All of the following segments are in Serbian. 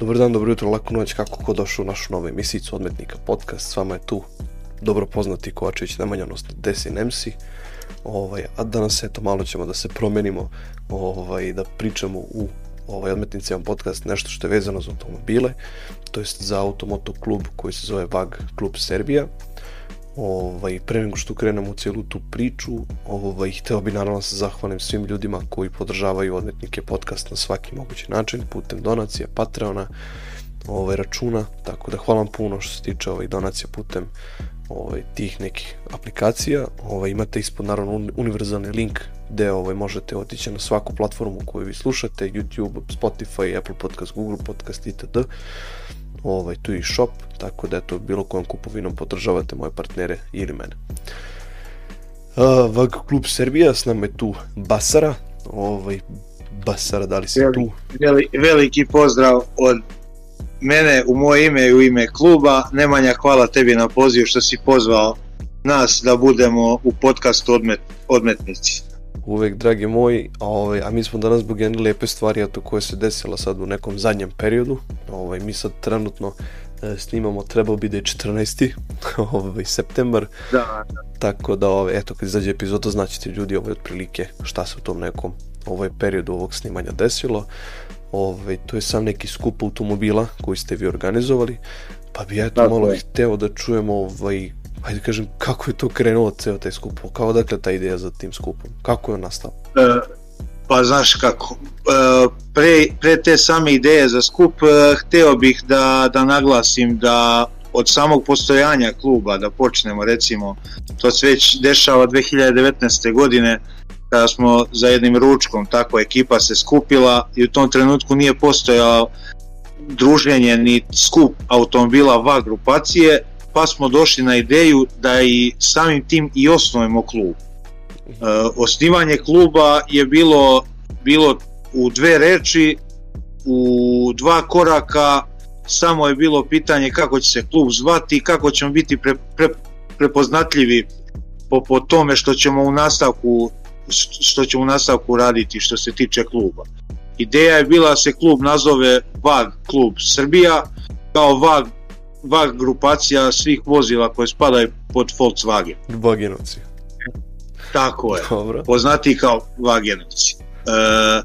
Dobar dan, dobro jutro, laku noć, kako ko došao u našu novu emisicu Odmetnika podcast. S vama je tu dobro poznati Kovačević Nemanja, odnosno Desi Nemsi. Ovaj, a danas eto malo ćemo da se promenimo ovaj, da pričamo u ovaj, odmetnicima podcast nešto što je vezano za automobile, to jest za automoto klub koji se zove VAG Klub Serbija. Ovaj, pre nego što krenemo u cijelu tu priču, ovaj, hteo bi naravno da se zahvalim svim ljudima koji podržavaju odmetnike podcast na svaki mogući način, putem donacija, Patreona, ovaj, računa, tako da hvala vam puno što se tiče ovaj, donacija putem ovaj, tih nekih aplikacija. Ovaj, imate ispod naravno univerzalni link gde ovaj, možete otići na svaku platformu koju vi slušate, YouTube, Spotify, Apple Podcast, Google Podcast itd. Ovaj, tu i shop, tako da eto, bilo kojom kupovinom podržavate moje partnere ili mene. Uh, Vag klub Srbija, s nama je tu Basara. Ovaj, Basara, da li si Veli, tu? Veli, veliki pozdrav od mene u moje ime i u ime kluba. Nemanja, hvala tebi na poziv što si pozvao nas da budemo u podcastu odmet, Odmetnici. Uvek dragi moji, a, ovaj, a mi smo danas zbog jedne lepe stvari, a to koje se desila sad u nekom zadnjem periodu. Ovaj, mi sad trenutno e, snimamo, trebao bi da je 14. ovaj, septembar, Da, tako da, ovaj, eto, kad izađe epizoda, znaćete ljudi ovaj, otprilike šta se u tom nekom ovaj periodu ovog snimanja desilo. Ovaj, to je sam neki skup automobila koji ste vi organizovali, pa bi ja eto Tako malo je. hteo da čujemo ovaj, ajde kažem, kako je to krenulo ceo taj skup, kao dakle ta ideja za tim skupom, kako je on nastao? E, pa znaš kako, e, pre, pre te same ideje za skup, e, hteo bih da, da naglasim da od samog postojanja kluba, da počnemo recimo, to se već dešava 2019. godine, kada smo za jednim ručkom, tako ekipa se skupila i u tom trenutku nije postojao druženje ni skup automobila VA grupacije, pa smo došli na ideju da i samim tim i osnovimo klub. E, osnivanje kluba je bilo bilo u dve reči, u dva koraka, samo je bilo pitanje kako će se klub zvati i kako ćemo biti pre, pre, prepoznatljivi po, po tome što ćemo u nastavku što ćemo u nastavku raditi što se tiče kluba. Ideja je bila da se klub nazove VAG klub Srbija kao VAG, VAG grupacija svih vozila koje spadaju pod Volkswagen. Vagenovci. Tako je Dobro. poznati kao Vagenovci. E,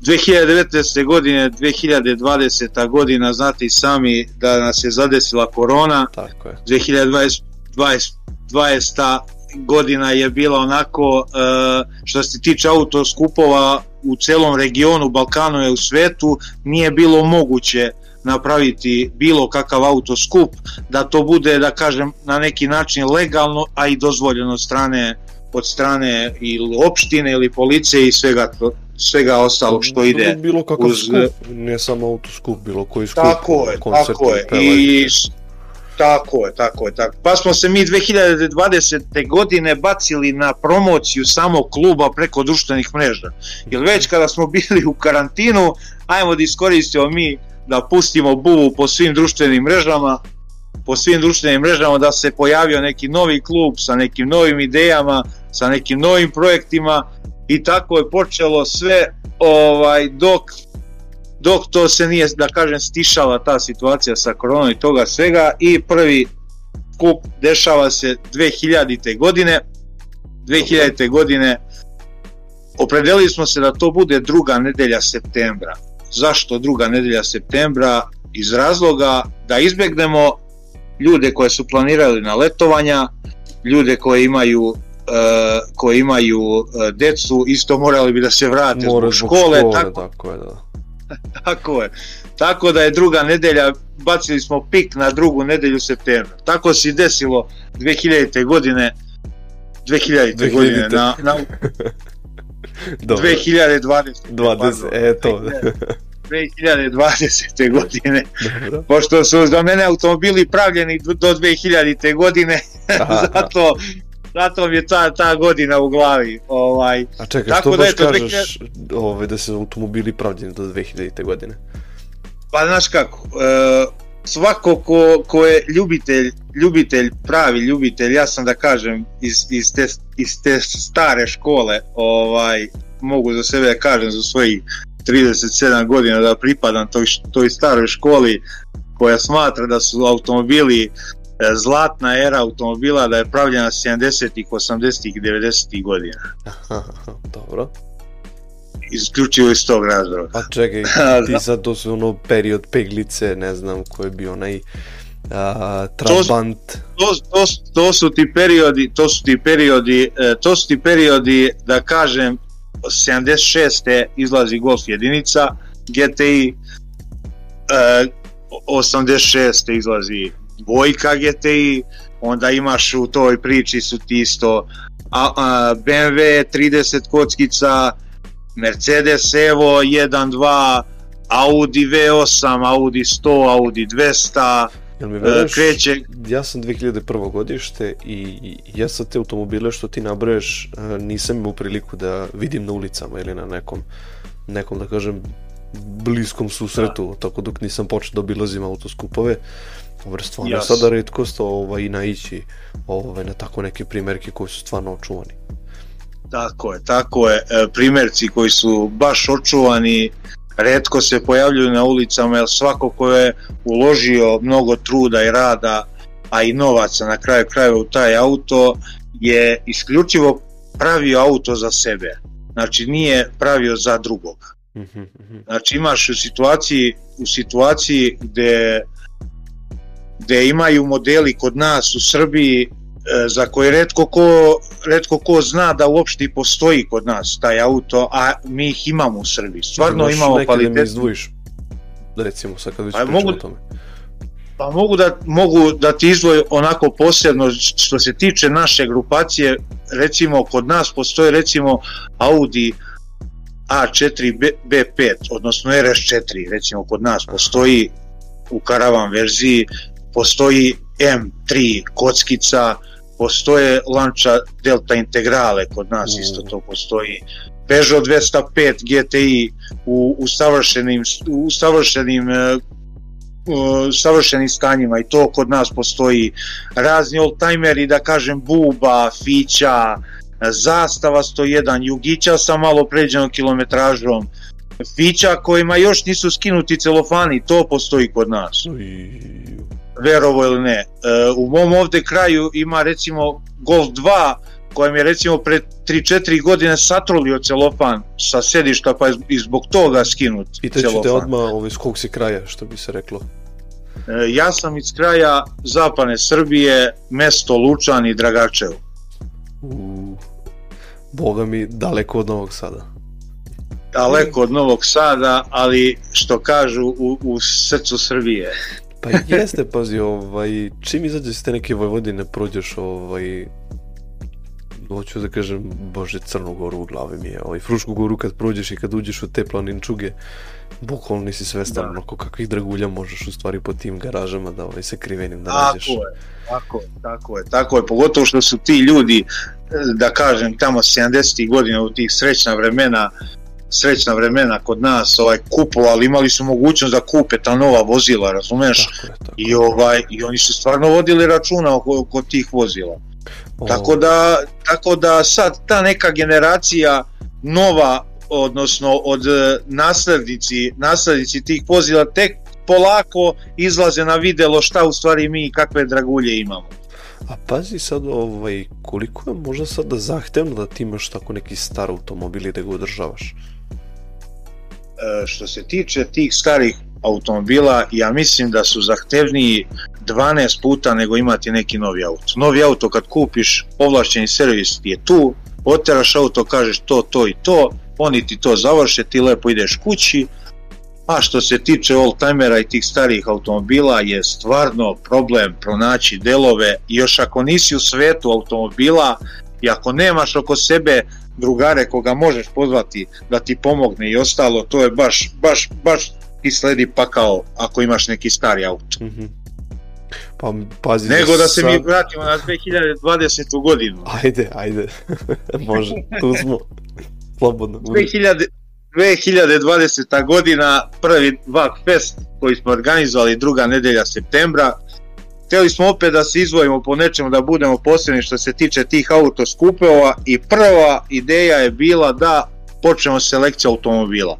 2019. godine, 2020. godina, znate i sami da nas je zadesila korona, Tako je. 2020. 20. godina je bila onako, e, što se tiče autoskupova u celom regionu, Balkanu i u svetu, nije bilo moguće napraviti bilo kakav autoskup, da to bude, da kažem, na neki način legalno, a i dozvoljeno od strane od strane ili opštine ili policije i svega to, svega ostalog što ide. Bilo kakav uz- skup, ne samo autoskup, bilo koji skup. Tako je, tako je. I tako je, tako je, tako. Pa smo se mi 2020. godine bacili na promociju samog kluba preko društvenih mreža. Jer već kada smo bili u karantinu, ajmo da iskoristimo mi da pustimo buvu po svim društvenim mrežama, po svim društvenim mrežama da se pojavio neki novi klub sa nekim novim idejama, sa nekim novim projektima i tako je počelo sve ovaj dok dok to se nije, da kažem, stišala ta situacija sa koronom i toga svega i prvi kup dešava se 2000. godine 2000. godine opredelili smo se da to bude druga nedelja septembra zašto druga nedelja septembra iz razloga da izbegnemo ljude koje su planirali na letovanja ljude koje imaju e, koji imaju e, decu isto morali bi da se vrate Mora zbog zbog škole, škole, tako tako je, da. Tako je. Tako da je druga nedelja, bacili smo pik na drugu nedelju septembra. Tako se desilo 2000. godine 2000. 2000. godine na, na Dobro. 2020. 20, pardon. eto. 2020. godine, Dobro. pošto su za mene automobili pravljeni do 2000. godine, Aha, zato, zato mi je ta, ta godina u glavi. Ovaj, A čekaj, Tako što da baš eto, kažeš ove, da se automobili pravljeni do 2000. godine? Pa znaš kako, e, svako ko, ko je ljubitelj, ljubitelj, pravi ljubitelj, ja sam da kažem iz, iz, te, iz te stare škole, ovaj, mogu za sebe da kažem za svojih 37 godina da pripadam toj, toj staroj školi koja smatra da su automobili e, zlatna era automobila da je pravljena 70-ih, 80-ih i 90-ih godina. Dobro. Isključivo iz tog razloga. Pa čekaj, ti sad to su ono period peglice, ne znam ko je bio onaj a, Trabant. To, to, to, su ti periodi, to su ti periodi, e, to su ti periodi da kažem 76. izlazi Golf jedinica GTI, 86. izlazi dvojka GTI, onda imaš u toj priči su ti isto a, a, BMW 30 kockica, Mercedes Evo 1.2, Audi V8, Audi 100, Audi 200, Jel mi veruješ, kreće... ja sam 2001. godište i ja sa te automobile što ti nabraješ nisam imao priliku da vidim na ulicama ili na nekom, nekom da kažem, bliskom susretu, da. tako dok nisam počeo da obilazim autoskupove, Ovo stvarno yes. sada redkost ovaj, naići ovaj, na tako neke primerke koji su stvarno očuvani. Tako je, tako je. E, primerci koji su baš očuvani, redko se pojavljuju na ulicama, jer svako ko je uložio mnogo truda i rada, a i novaca na kraju krajeva u taj auto, je isključivo pravio auto za sebe. Znači nije pravio za drugog. Mhm, mhm. Znači imaš u situaciji, u situaciji gde, gde imaju modeli kod nas u Srbiji za koje redko ko, redko ko zna da uopšte postoji kod nas taj auto, a mi ih imamo u Srbiji. Stvarno Imaš imamo kvalitet. Da mi izdvojiš, recimo, sad kad već pa, mogu, o tome. Pa mogu da, mogu da ti izdvoji onako posebno što se tiče naše grupacije, recimo kod nas postoje recimo Audi A4 B5, odnosno RS4, recimo kod nas postoji u karavan verziji, postoji M3 kockica, postoje Lancia Delta Integrale kod nas mm. isto to postoji. Peugeot 205 GTI u, u savršenim, u savršenim uh, savršenim stanjima i to kod nas postoji razni oldtimeri da kažem Buba, Fića, Zastava 101, Jugića sa malo pređenom kilometražom, Fića kojima još nisu skinuti celofani, to postoji kod nas. Verovo ili ne. E, u mom ovde kraju ima recimo Golf 2 kojem je recimo pre 3-4 godine satrolio celofan sa sedišta pa je i zbog toga skinut Pitaću celofan. te odmah ovaj, s kog si kraja, što bi se reklo? E, ja sam iz kraja zapadne Srbije, mesto Lučan i Dragačevo. U, boga mi, daleko od Novog Sada. Daleko od Novog Sada, ali što kažu u, u srcu Srbije. Pa jeste, pazi, ovaj, čim izađeš iz te neke Vojvodine, prođeš ovaj, hoću da kažem, bože, Crnu goru u glavi mi je, ovaj, Frušku goru kad prođeš i kad uđeš u te planinčuge, bukvalno nisi svestan da. onako kakvih dragulja možeš u stvari po tim garažama da ovaj, se krivenim da nađeš. Tako je, tako je, tako je, tako je, pogotovo što su ti ljudi, da kažem, tamo 70. godina u tih srećna vremena, srećna vremena kod nas ovaj kupovali, imali su mogućnost da kupe ta nova vozila, razumeš? Tako je, tako. I ovaj i oni su stvarno vodili računa oko, oko tih vozila. O. Tako da tako da sad ta neka generacija nova odnosno od e, naslednici, naslednici tih vozila tek polako izlaze na videlo šta u stvari mi i kakve dragulje imamo. A pazi sad, ovaj, koliko je možda sada zahtevno da ti imaš tako neki star automobil i da ga održavaš? E, što se tiče tih starih automobila, ja mislim da su zahtevniji 12 puta nego imati neki novi auto. Novi auto kad kupiš, ovlašćeni servis je tu, oteraš auto, kažeš to, to i to, oni ti to završe, ti lepo ideš kući, a što se tiče oldtimera i tih starijih automobila je stvarno problem pronaći delove još ako nisi u svetu automobila i ako nemaš oko sebe drugare koga možeš pozvati da ti pomogne i ostalo, to je baš, baš, baš i sledi pakao ako imaš neki stari auto. Mm -hmm. Pa, pazi Nego da se sad... mi vratimo na 2020. godinu. Ajde, ajde. Može, tu smo. Slobodno. 2000, 2020. godina, prvi VAK Fest koji smo organizovali druga nedelja septembra. Hteli smo opet da se izvojimo po nečemu da budemo posebni što se tiče tih autoskupova i prva ideja je bila da počnemo selekciju automobila.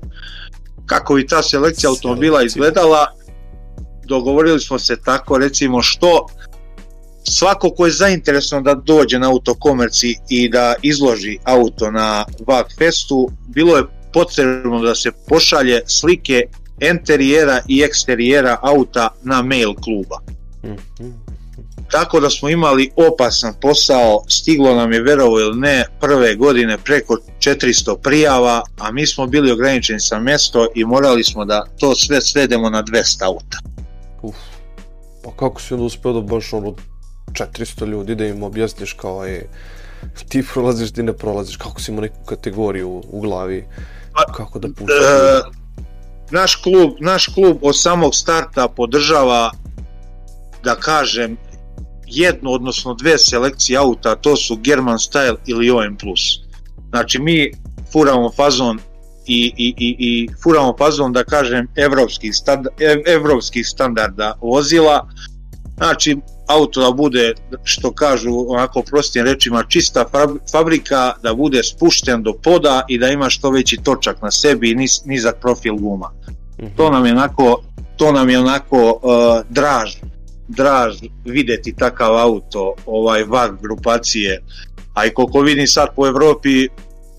kako bi ta selekcija automobila izgledala, dogovorili smo se tako recimo što svako ko je zainteresovan da dođe na autokomerci i da izloži auto na VAG Festu, bilo je potrebno da se pošalje slike enterijera i eksterijera auta na mail kluba. Tako da smo imali opasan posao, stiglo nam je verovo ili ne prve godine preko 400 prijava, a mi smo bili ograničeni sa mesto i morali smo da to sve svedemo na 200 auta. Uf. Pa kako si onda uspeo da baš ono 400 ljudi da im objasniš kao je ti prolaziš, ti ne prolaziš, kako si imao neku kategoriju u glavi, Pa, kako da puštaš. E, naš klub, naš klub od samog starta podržava da kažem jednu odnosno dve selekcije auta, to su German Style ili OM+. Znači mi furamo fazon i, i, i, i furamo fazon da kažem evropskih, stand, ev, evropskih standarda vozila znači auto da bude što kažu onako prostim rečima čista fab- fabrika da bude spušten do poda i da ima što veći točak na sebi i niz, nizak profil guma Mhm. to nam je onako to nam je onako uh, draž draž videti takav auto ovaj VAG grupacije. A i koliko vidim sad po Evropi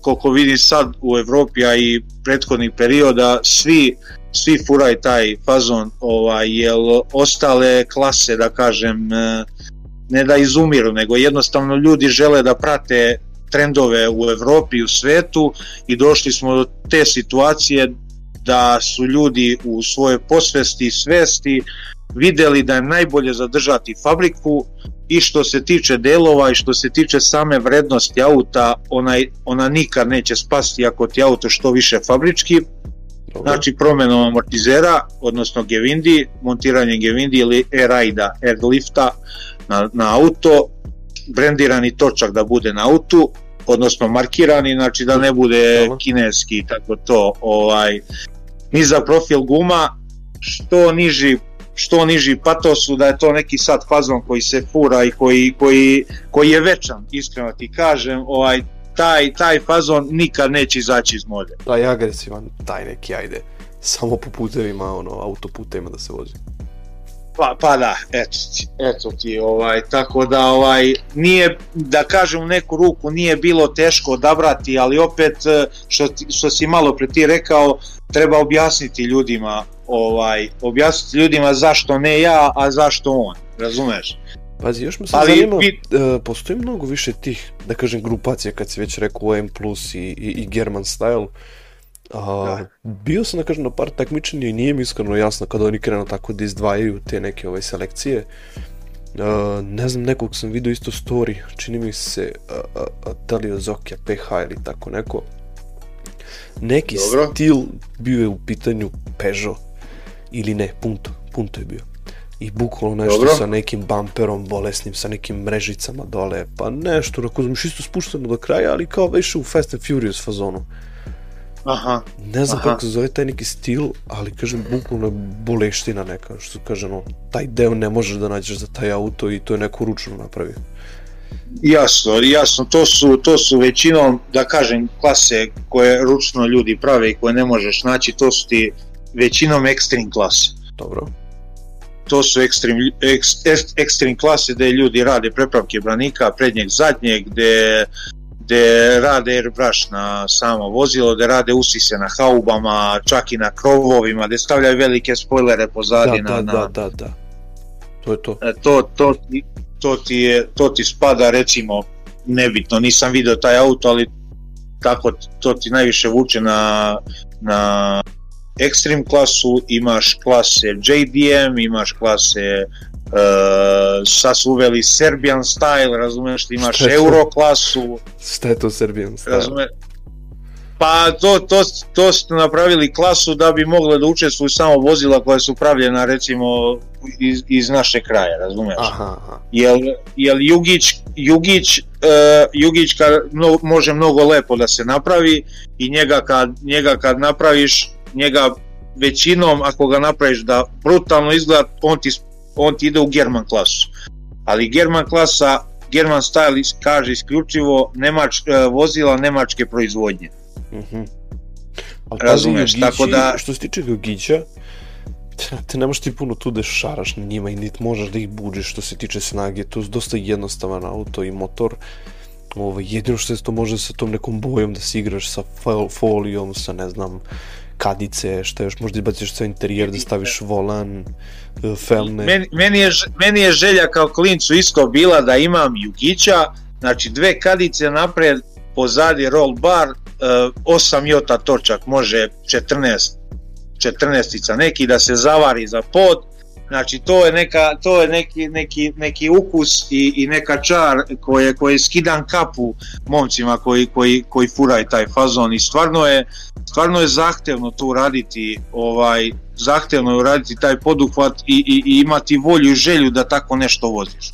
koliko vidim sad u Evropi a i prethodnih perioda svi svi furaju taj fazon ovaj jel ostale klase da kažem eh, ne da izumiru nego jednostavno ljudi žele da prate trendove u Evropi i u svetu i došli smo do te situacije da su ljudi u svojoj posvesti i svesti videli da je najbolje zadržati fabriku i što se tiče delova i što se tiče same vrednosti auta, ona, ona nikad neće spasti ako ti auto što više fabrički, Dobro. znači promenom amortizera, odnosno Gevindi, montiranje Gevindi ili Air-Aida, Airlifta na, na auto, brendirani točak da bude na autu, odnosno markirani, znači da ne bude Dobro. kineski tako to, ovaj, niza profil guma, što niži što niži patosu da je to neki sad fazon koji se fura i koji, koji, koji je večan, iskreno ti kažem, ovaj, taj, taj fazon nikad neće izaći iz mode. Taj agresivan, taj neki, ajde, samo po putevima, ono, autoputevima da se vozi. Pa, pa da, eto ti, eto ti, ovaj, tako da ovaj, nije, da kažem u neku ruku, nije bilo teško odabrati, ali opet, eh, što, što si malo pre ti rekao, treba objasniti ljudima, ovaj, objasniti ljudima zašto ne ja, a zašto on, razumeš? Pazi, još me se Ali zanima, vi- e, postoji mnogo više tih, da kažem, grupacija, kad si već rekao Plus i, i, i German Style. A, Bio sam, da kažem, na par takmičenja i nije mi iskreno jasno kada oni krenu tako da izdvajaju te neke ove selekcije. A, ne znam, nekog sam vidio isto story, čini mi se da li od Zokija PH ili tako neko. Neki Dobro. stil bio je u pitanju Peugeot ili ne, Punto, Punto je bio. I bukvalno nešto Dobro. sa nekim bamperom bolesnim, sa nekim mrežicama dole, pa nešto, onako uzmeš isto spušteno do kraja, ali kao više u Fast and Furious fazonu. Aha, Ne znam Aha. kako se zove taj neki stil, ali kažem, bukvalno je boleština neka, što kaže, no, taj deo ne možeš da nađeš za taj auto i to je neko ručno napravio. Jasno, jasno, to su, to su većinom, da kažem, klase koje ručno ljudi prave i koje ne možeš naći, to su ti većinom ekstrem klase. Dobro. To su ekstrem, eks, eks, ekstrem klase gde ljudi rade prepravke branika, prednjeg, zadnjeg, gde, gde rade airbrush na samo vozilo, gde rade usise na haubama, čak i na krovovima, gde stavljaju velike spoilere pozadi Da, na, da, na, da, da, da. To je to. E, to, to, to, ti je, to ti spada recimo nebitno, nisam video taj auto ali tako to ti najviše vuče na, na Extreme klasu, imaš klase JDM, imaš klase uh, sad su uveli Serbian style, razumeš, imaš Šta? Euro klasu, Šta je to Serbian style? razume, Pa to, to, to ste napravili klasu da bi mogle da učestvuju samo vozila koja su pravljena recimo iz, iz naše kraja, razumeš? Aha, aha. jel, jel Jugić, Jugić, uh, Jugić kad no, može mnogo lepo da se napravi i njega kad, njega kad napraviš, njega većinom ako ga napraviš da brutalno izgleda, on ti, on ti ide u German klasu. Ali German klasa, German style kaže isključivo nemač, uh, vozila nemačke proizvodnje. Mhm. Ali Razumeš, pazi, tako da- što se tiče Jugića, te nemaš ti puno tu da šaraš na njima i niti možeš da ih buđeš što se tiče snage, to je dosta jednostavan auto i motor. Ovo, jedino što se to može sa tom nekom bojom da si igraš sa fol- folijom, sa ne znam, kadice, šta još, možda izbaciš sve interijer, da staviš volan, e, felne. Meni, meni, je, meni je želja kao klincu isto bila da imam Jugića, znači dve kadice napred, pozadi roll bar, e, 8 jota točak, može 14, 14 neki da se zavari za pod, znači to je, neka, to je neki, neki, neki ukus i, i neka čar koje, koje skidam kapu momcima koji, koji, koji furaju taj fazon i stvarno je, stvarno je zahtevno tu raditi ovaj zahtevno je uraditi taj poduhvat i, i, i imati volju i želju da tako nešto voziš.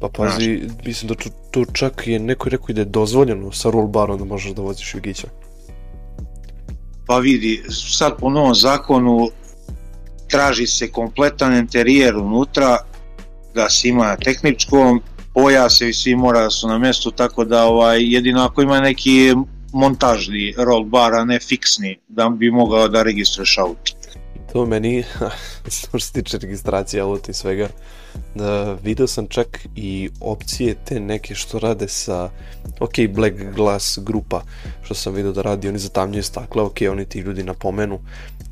Pa pazi, mislim da to, to čak je neko rekao da je dozvoljeno sa roll barom da možeš da voziš Jugića. Pa vidi, sad po novom zakonu traži se kompletan interijer unutra da se ima na tehničkom, pojase i svi mora da su na mjestu, tako da ovaj, jedino ako ima neki montažni roll bar, a ne fiksni, da bi mogao da registruješ auto. To meni, što se tiče registracije auta i svega, da video sam čak i opcije te neke što rade sa, ok, Black Glass grupa, što sam video da radi, oni zatamnjaju stakla, ok, oni ti ljudi napomenu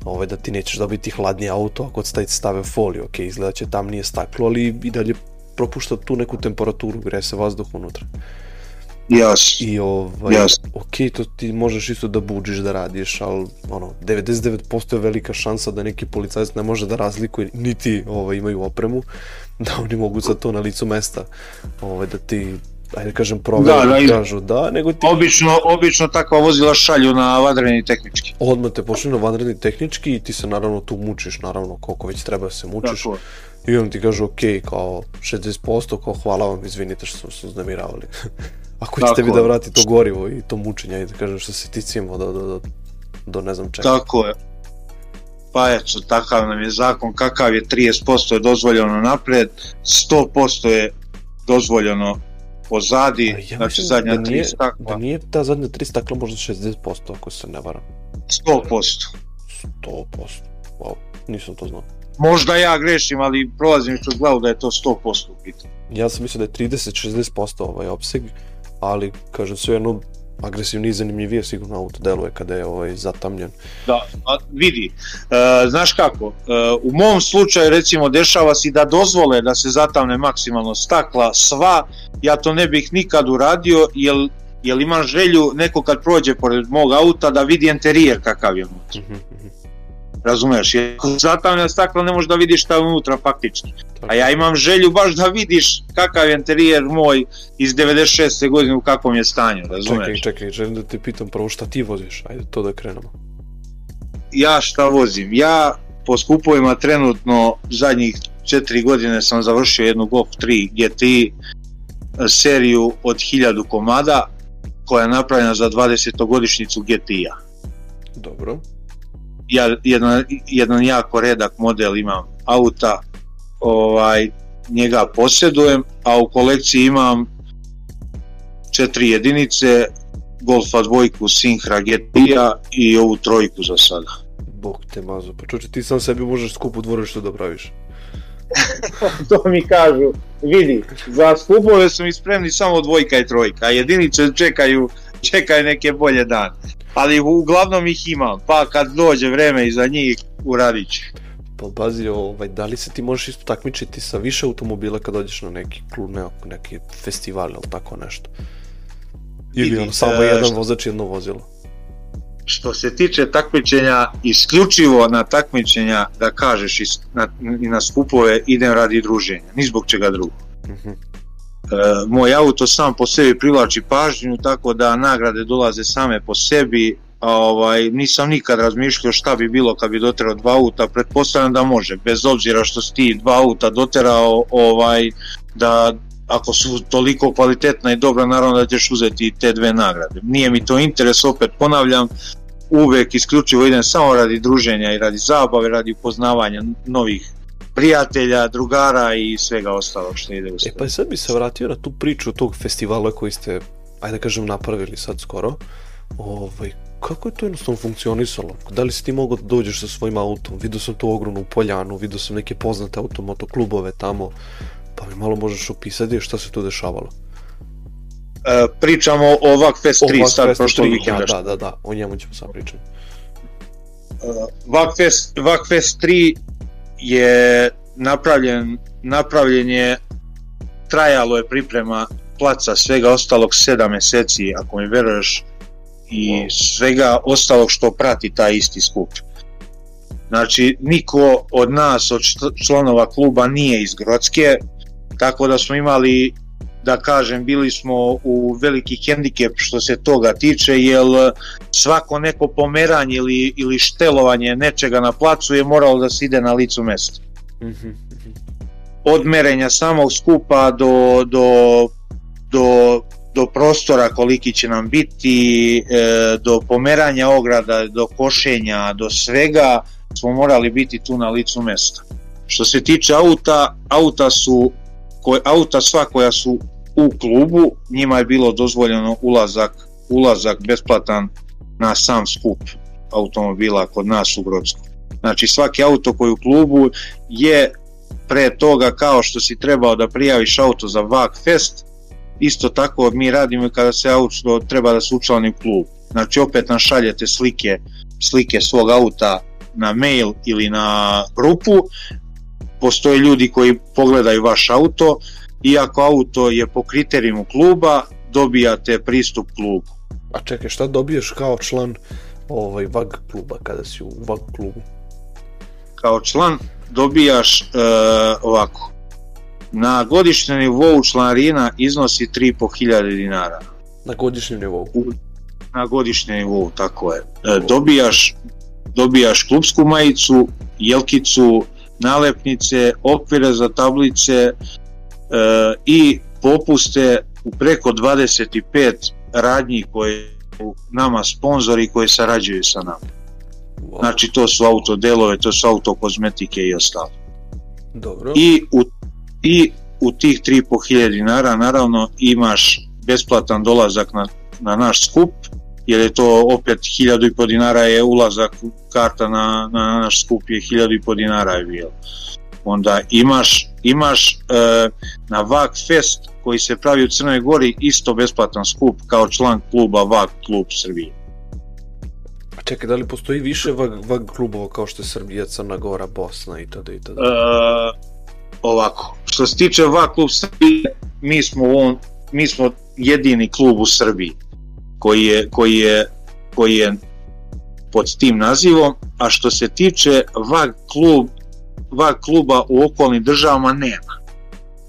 ovaj, da ti nećeš dobiti hladnije auto ako stave foliju, ok, izgleda će tamnije staklo, ali i dalje propušta tu neku temperaturu, greje se vazduh unutra. Jasno. I ovaj, Jasno. ok, to ti možeš isto da buđiš da radiš, ali ono, 99% je velika šansa da neki policajac ne može da razlikuje, niti ovaj, imaju opremu, da oni mogu za to na licu mesta, ovaj, da ti, ajde kažem, provere, Da, da, kažu da, nego ti Obično, obično takva vozila šalju na vadrani tehnički. odmah te počne na vanredni tehnički i ti se naravno tu mučiš, naravno koliko već treba da se mučiš. Tako. I on ti kaže, ok, kao 60%, kao hvala vam, izvinite što smo se uznemiravali. Ako ćete vi da vrati to gorivo i to mučenje da kažem što se ticimo do, do, do, do ne znam čega. Tako je. Pa eto, takav nam je zakon, kakav je 30% je dozvoljeno napred, 100% je dozvoljeno pozadi, ja znači mislim zadnja da tri nije, stakla, da nije ta zadnja tri stakla možda 60% ako se ne varam. 100%. 100%. Wow, nisam to znao. Možda ja grešim, ali prolazim kroz glavu da je to 100% u pitanju. Ja sam mislio da je 30-60% ovaj opseg, ali kažem sve jedno agresivniji i zanimljivije sigurno auto deluje kada je ovaj zatamljen. Da, a vidi, e, znaš kako, e, u mom slučaju recimo dešava se da dozvole da se zatamne maksimalno stakla, sva, ja to ne bih nikad uradio, jer, jer imam želju neko kad prođe pored mog auta da vidi interijer kakav je unutra, Mhm, mhm. Razumeš, jer zatamne stakla ne možeš da vidiš šta je unutra faktički, a ja imam želju baš da vidiš kakav je interijer moj iz 96. godine u kakvom je stanju, razumeš. Čekaj, čekaj, želim da te pitam prvo šta ti voziš, ajde to da krenemo. ja šta vozim? Ja po skupovima trenutno zadnjih četiri godine sam završio jednu Golf 3 GTI seriju od 1000 komada koja je napravljena za 20-godišnjicu GTI-a. Dobro. Ja jedan, jedan jako redak model imam auta, ovaj, njega posjedujem, a u kolekciji imam četiri jedinice, Golfa dvojku Sinhra GTI-a i ovu trojku za sada. Bog te mazo, pa čoče ti sam sebi možeš skup u dvorištu da praviš. to mi kažu, vidi, za skupove su mi spremni samo dvojka i trojka, a jedinice čekaju, čekaju neke bolje dane. Ali uglavnom ih imam, pa kad dođe vreme i za njih, uradit ću. Pa bazi, ovaj, da li se ti možeš isto takmičiti sa više automobila kad dođeš na neki klub, ne, neki festival ili tako nešto? Ili Vidi, ono, samo jedan šta- vozač i jedno vozilo? Što se tiče takmičenja, isključivo na takmičenja da kažeš i na, i na skupove idem radi druženja, ni zbog čega drugog. Mhm. E, moj auto sam po sebi privlači pažnju, tako da nagrade dolaze same po sebi, a ovaj, nisam nikad razmišljao šta bi bilo kad bi doterao dva auta, pretpostavljam da može, bez obzira što si ti dva auta doterao, ovaj, da ako su toliko kvalitetna i dobra, naravno da ćeš uzeti te dve nagrade. Nije mi to interes, opet ponavljam, uvek isključivo idem samo radi druženja i radi zabave, radi upoznavanja novih prijatelja, drugara i svega ostalog što ide u E sve. pa sad bi se vratio na tu priču tog festivala koji ste, ajde da kažem, napravili sad skoro. Ovaj, kako je to jednostavno funkcionisalo? Da li si ti mogao da dođeš sa svojim autom? Vidio sam tu ogromnu poljanu, vidio sam neke poznate automotoklubove tamo, pa mi malo možeš opisati šta se tu dešavalo? E, pričamo o Vakfest 3 sad prošlog vikenda. Da, da, da, o njemu ćemo sad pričati. Uh, Vakfest, Vakfest 3 je napravljen, napravljen je, trajalo je priprema placa svega ostalog 7 meseci, ako mi veruješ, i svega ostalog što prati taj isti skup. Znači, niko od nas, od članova kluba nije iz Grocke, tako da smo imali da kažem, bili smo u veliki hendikep što se toga tiče, jer svako neko pomeranje ili, ili štelovanje nečega na placu je moralo da se ide na licu mesta. Od merenja samog skupa do, do, do, do prostora koliki će nam biti, e, do pomeranja ograda, do košenja, do svega smo morali biti tu na licu mesta. Što se tiče auta, auta su koje, auta sva koja su u klubu, njima je bilo dozvoljeno ulazak, ulazak besplatan na sam skup automobila kod nas u Grodsku. Znači svaki auto koji u klubu je pre toga kao što si trebao da prijaviš auto za VAK Fest, isto tako mi radimo kada se auto treba da se učlani u klub. Znači opet nam šaljete slike, slike svog auta na mail ili na grupu, postoje ljudi koji pogledaju vaš auto, iako auto je po kriterijumu kluba, dobijate pristup klubu. A čekaj, šta dobiješ kao član ovaj VAG kluba kada si u VAG klubu? Kao član dobijaš e, ovako. Na godišnjem nivou članarina iznosi 3.500 dinara. Na godišnjem nivou? Na godišnjem nivou, tako je. E, dobijaš, dobijaš klubsku majicu, jelkicu, nalepnice, okvire za tablice, e, i popuste u preko 25 radnji koje nama sponzori koji sarađuju sa nama. Wow. Znači to su autodelove, to su autokozmetike i ostalo. Dobro. I u, i u tih 3.500 dinara naravno imaš besplatan dolazak na, na naš skup, jer je to opet 1000 dinara je ulazak karta na, na naš skup je 1000 dinara je bilo onda imaš, imaš e, na VAG Fest koji se pravi u Crnoj Gori isto besplatan skup kao član kluba VAG klub Srbije. A čekaj, da li postoji više VAG, VAG klubova kao što je Srbija, Crna Gora, Bosna i tada i tada? E, ovako, što se tiče VAG klub Srbije, mi smo, on, mi smo jedini klub u Srbiji koji je, koji je, koji je pod tim nazivom, a što se tiče VAG klub VAG kluba u okolnim državama nema.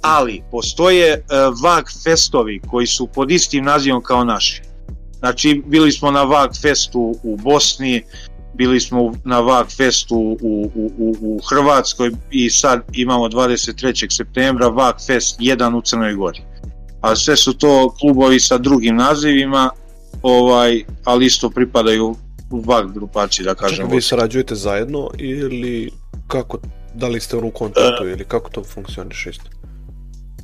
Ali postoje e, VAG festovi koji su pod istim nazivom kao naši. Znači bili smo na VAG festu u Bosni, bili smo na VAG festu u, u, u, u Hrvatskoj i sad imamo 23. septembra VAG fest 1 u Crnoj Gori. A sve su to klubovi sa drugim nazivima, ovaj, ali isto pripadaju VAG grupaciji, da kažem. Čekaj, vi sarađujete zajedno ili kako Da li ste u kontaktu uh, ili kako to funkcioniše isto?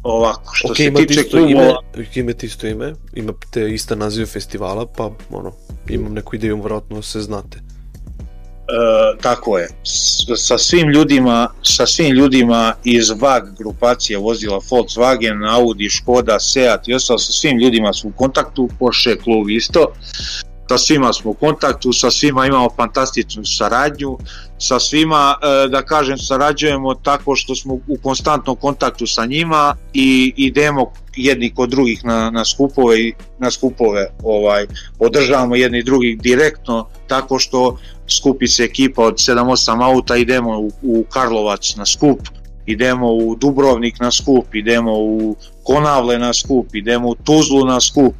Ovako, što okay, se tiče klubova... Ime, imate isto ime, imate ista naziv festivala, pa ono, imam neku ideju, vjerojatno se znate. E, tako je. Sa svim ljudima, sa svim ljudima iz VAG grupacije vozila Volkswagen, Audi, Škoda, Seat i ostalo, sa svim ljudima su u kontaktu, Porsche klub isto sa svima smo u kontaktu, sa svima imamo fantastičnu saradnju, sa svima, e, da kažem, sarađujemo tako što smo u konstantnom kontaktu sa njima i idemo jedni kod drugih na, na skupove na skupove ovaj održavamo jedni drugih direktno tako što skupi se ekipa od 7-8 auta idemo u, u Karlovac na skup idemo u Dubrovnik na skup idemo u Konavle na skup idemo u Tuzlu na skup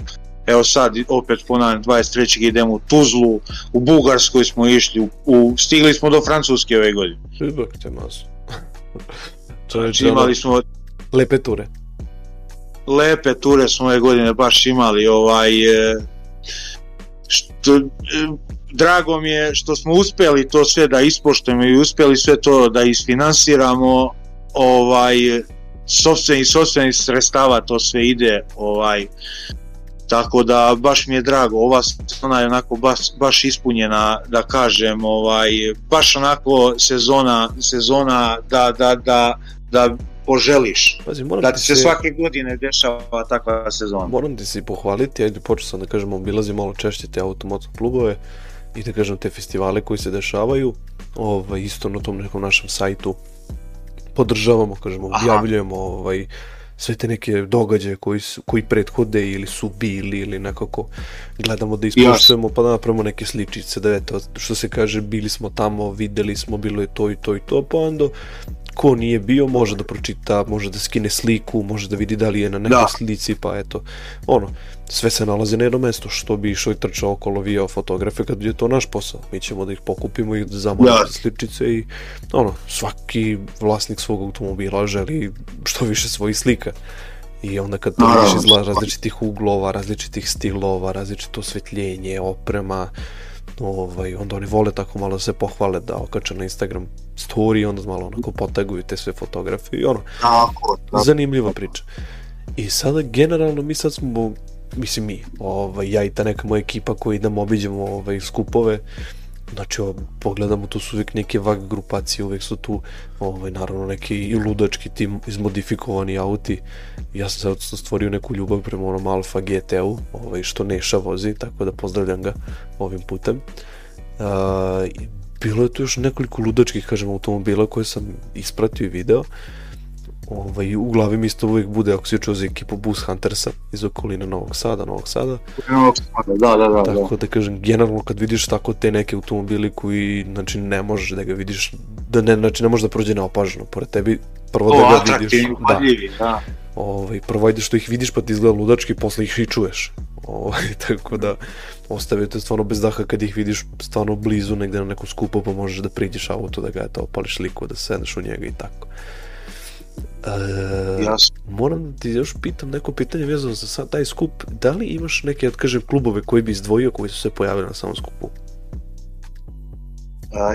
Evo sad, opet ponavljam, 23. idemo u Tuzlu, u Bugarskoj smo išli, u, u stigli smo do Francuske ove godine. Izbog te masu. znači, imali smo... Lepe ture. Lepe ture smo ove godine baš imali, ovaj... E, što, e, drago mi je što smo uspeli to sve da ispoštujemo i uspeli sve to da isfinansiramo ovaj sopstvenih sopstvenih sredstava to sve ide ovaj Tako da baš mi je drago, ova sezona je onako baš, baš ispunjena, da kažem, ovaj, baš onako sezona, sezona da, da, da, da poželiš. Pazi, moram Da ti se se- svake godine dešava takva sezona. Moram ti se pohvaliti, ajde počeo sam da kažem, obilazim malo češće te automoto klubove i da kažem te festivale koji se dešavaju, ovaj, isto na tom nekom našem sajtu podržavamo, kažemo, objavljujemo ovaj, sve te neke događaje koji, su, koji prethode ili su bili ili nekako gledamo da ispoštujemo pa da napravimo neke sličice da eto što se kaže bili smo tamo videli smo bilo je to i to i to pa onda ko nije bio može da pročita može da skine sliku može da vidi da li je na nekoj Da. slici pa eto ono sve se nalazi na jednom mestu što bi išao i trčao okolo vijao fotografe kad je to naš posao mi ćemo da ih pokupimo i da zamolimo Da. sličice i ono svaki vlasnik svog automobila želi što više svojih slika i onda kad vidiš izgleda različitih uglova, različitih stilova, različito osvetljenje, oprema, ovaj, onda oni vole tako malo da se pohvale da okače na Instagram story, onda malo onako potaguju te sve fotografije i ono, Tako, tako. zanimljiva priča. I sada generalno mi sad smo, mislim mi, ovaj, ja i ta neka moja ekipa koji idemo obiđemo ovaj, skupove, znači o, pogledamo tu su uvijek neke vag grupacije, uvijek su tu ovaj, naravno neki i ludački tim izmodifikovani auti. Ja sam sad stvorio neku ljubav prema onom Alfa GT-u, ovaj, što Neša vozi, tako da pozdravljam ga ovim putem. I bilo je tu još nekoliko ludačkih, kažem, automobila koje sam ispratio i video. Ovaj, u glavi mi isto uvijek bude ako si čuo za ekipu Bus Huntersa iz okoline Novog Sada, Novog Sada. Da, da, da, da. Tako da kažem, generalno kad vidiš tako te neke automobili koji, znači ne možeš da ga vidiš, da ne, znači ne može da prođe neopaženo pored tebi, prvo To da ga vidiš, da, da. ovaj, prvo ajde što ih vidiš pa ti izgleda ludački, posle ih i čuješ. Ovaj, tako da ostavio te stvarno bez daha kad ih vidiš stvarno blizu negde na nekom skupu pa možeš da priđeš auto da ga eto opališ liku, da sedneš u njega i tako. E, Jasno. moram da ti još pitam neko pitanje vezano za sad taj skup. Da li imaš neke, da kažem, klubove koji bi izdvojio koji su se pojavili na samom skupu? Uh,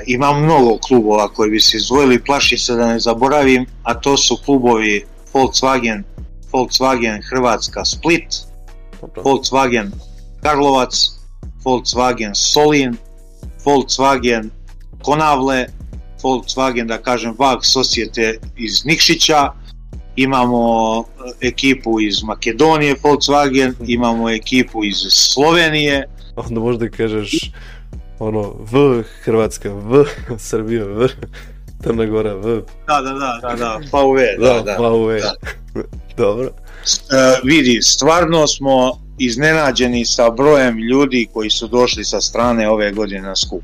ima mnogo klubova koji bi se izdvojili, plašim se da ne zaboravim, a to su klubovi Volkswagen, Volkswagen Hrvatska Split. Volkswagen Karlovac, Volkswagen Solin, Volkswagen Konavle, Volkswagen, da kažem, VAG Societe iz Nikšića, imamo e, ekipu iz Makedonije Volkswagen, imamo ekipu iz Slovenije, Onda možda kažeš ono V Hrvatska, V Srbija, V Crna Gora, V da, da, da, da, da, VW, da, da. VW. da. Dobro. E, vidi, stvarno smo iznenađeni sa brojem ljudi koji su došli sa strane ove godine na skup.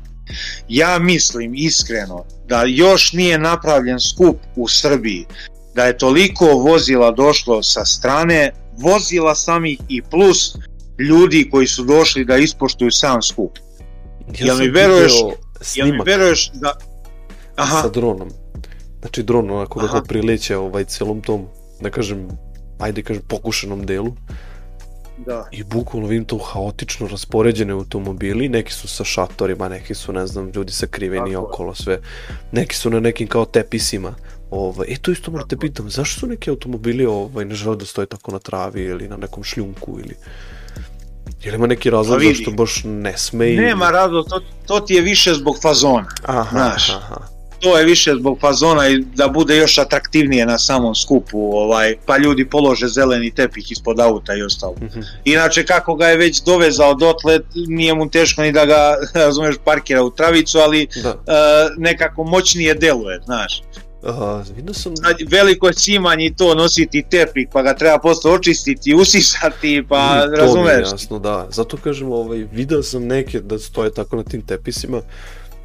Ja mislim iskreno da još nije napravljen skup u Srbiji, da je toliko vozila došlo sa strane, vozila samih i plus ljudi koji su došli da ispoštuju sam skup. Ja Jel mi veruješ- Jel mi veruješ da... Aha, sa dronom. Znači dron onako kako prileće ovaj celom tom, da kažem, ajde kažem pokušanom delu da. i bukvalno vidim to haotično raspoređene automobili, neki su sa šatorima, neki su ne znam, ljudi sakriveni Tako okolo sve, neki su na nekim kao tepisima. Ovaj, e to isto moram te pitam, zašto su neki automobili ovaj, ne žele da stoje tako na travi ili na nekom šljunku ili Je li ima neki razlog Pa zašto baš ne sme? Nema razlog, to, to ti je više zbog fazona. Aha, znaš. aha. To je više zbog fazona i da bude još atraktivnije na samom skupu, ovaj, pa ljudi polože zeleni tepih ispod auta i ostalo. Mhm. Inače, kako ga je već dovezao dotle, nije mu teško ni da ga, razumeš, parkira u travicu, ali Da. e, nekako moćnije deluje, znaš. A, vidio sam... Sad, veliko je cimanje i to nositi tepih, pa ga treba posle očistiti, usisati, pa I to mi je razumeš. jasno, da. Zato kažem, ovaj, video sam neke da stoje tako na tim tepisima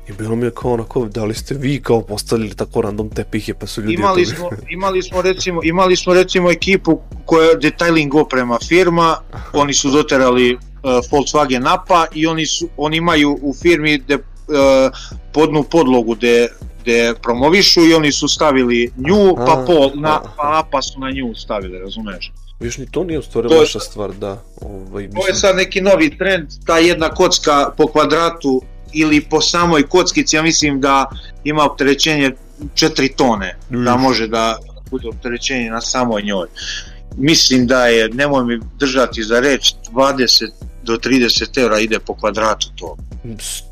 i bilo mi je kao onako, da li ste vi kao postavili tako random tepihe pa su ljudi... Imali smo, imali smo recimo, imali smo recimo ekipu koja je detailing oprema firma, oni su doterali uh, Volkswagen Napa i oni su oni imaju u firmi de, uh, podnu podlogu de de promovišu i oni su stavili nju, pa pol, na, pa apa su na nju stavili, razumeš? Viš, ni to nije je- loša stvar, da. Ovaj, To je mislim, sad neki novi trend, ta jedna kocka po kvadratu ili po samoj kockici, ja mislim da ima opterećenje 4 tone, da Uf. može da bude opterećenje na samoj njoj. mislim da je, nemoj mi držati za reč, 20 do 30 eura ide po kvadratu to.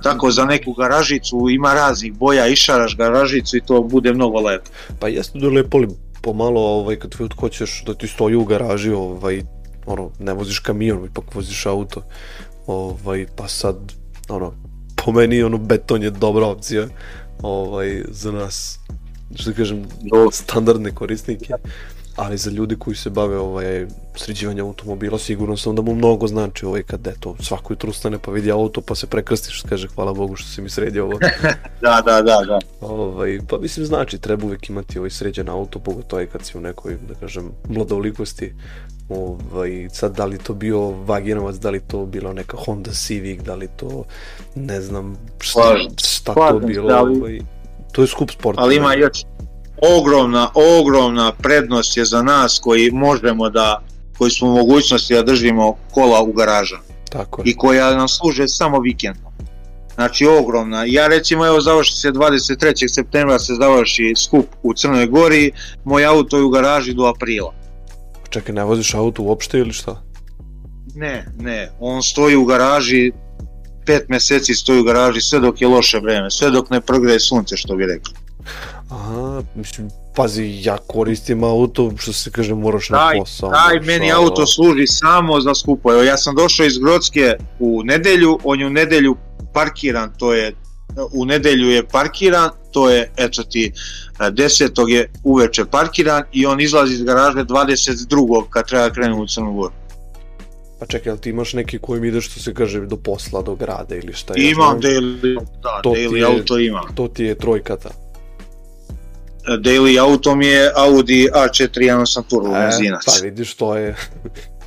Tako za neku garažicu ima raznih boja, išaraš garažicu i to bude mnogo lepo. Pa jeste da lepo li pomalo ovaj, kad hoćeš da ti stoji u garaži, ovaj, ono, ne voziš kamion, ipak voziš auto, ovaj, pa sad, ono, po meni ono beton je dobra opcija ovaj, za nas što da kažem, standardne korisnike ali za ljudi koji se bave ovaj, sređivanjem automobila sigurno sam da mu mnogo znači ovaj, kad eto, svako jutro ustane pa vidi auto pa se prekrstiš kaže hvala Bogu što si mi sredio ovo. Da, da, da, da. Ovaj, pa mislim znači treba uvek imati ovaj sređen auto pogotovo kad si u nekoj da kažem mladolikosti ovaj, sad da li to bio Vaginovac, da li to bilo neka Honda Civic, da li to ne znam šta, šta to bilo ovaj, to je skup sport ali ima još ogromna, ogromna prednost je za nas koji možemo da, koji smo u mogućnosti da držimo kola u garaža. Tako je. I koja nam služe samo vikendom. Znači ogromna. Ja recimo evo završi se 23. septembra se završi skup u Crnoj Gori, moj auto je u garaži do aprila. Čekaj, ne voziš auto uopšte ili šta? Ne, ne, on stoji u garaži, pet meseci stoji u garaži sve dok je loše vreme, sve dok ne progreje sunce što bi rekli. Aha, mislim, pazi, ja koristim auto, što se kaže, moraš na posao. Daj, meni auto služi samo za skupo. Evo, ja sam došao iz Grodske u nedelju, on je u nedelju parkiran, to je u nedelju je parkiran, to je, eto ti, 10. je uveče parkiran i on izlazi iz garaže 22. kad treba krenu u Crnu Goru. Pa čekaj, ali ti imaš neki kojim ideš što se kaže do posla, do grada ili šta? Imam, ja daily, da, to daily je, auto imam. To ti je trojkata. Daily auto mi je Audi A4 1.8 turbo e, benzinac. Pa vidiš, to je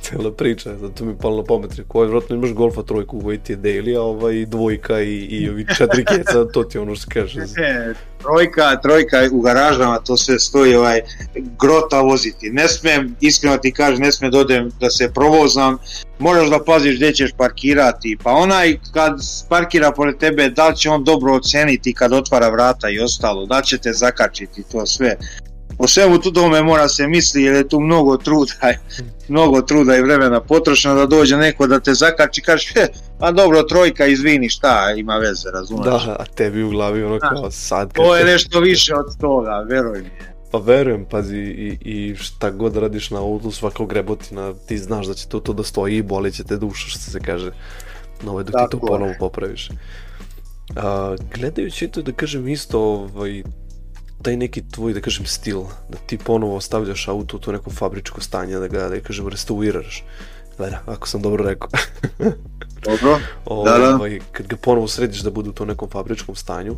cela priča, zato mi je na pamet, ko je vratno imaš Golfa trojku koji ti je daily, a ovaj dvojka i, i ovi četiri keca, to ti ono što kaže. E, trojka, trojka u garažama, to sve stoji ovaj, grota voziti. Ne smem, iskreno ti kažem, ne smem da odem da se provozam, moraš da paziš gde ćeš parkirati, pa onaj kad parkira pored tebe, da li će on dobro oceniti kad otvara vrata i ostalo, da će te zakačiti, to sve o svemu tu tome mora se misli jer je tu mnogo truda, mnogo truda i vremena potrošeno da dođe neko da te zakači kaže e, pa dobro trojka izvini šta ima veze razumeš? Da a tebi u glavi ono kao sad to je nešto više od toga veruj mi. Pa verujem, pazi, i, i šta god radiš na autu, svakog grebotina, ti znaš da će to, to da stoji i boli će te duša, što se kaže, no, ovaj, dok Tako ti to ponovo popraviš. A, gledajući to, da kažem isto, ovaj, taj neki tvoj, da kažem, stil, da ti ponovo stavljaš auto u to neko fabričko stanje, da ga, da kažem, restauriraš. Gleda, ako sam dobro rekao. dobro, da, da. Ovaj, kad ga ponovo središ da bude u to nekom fabričkom stanju,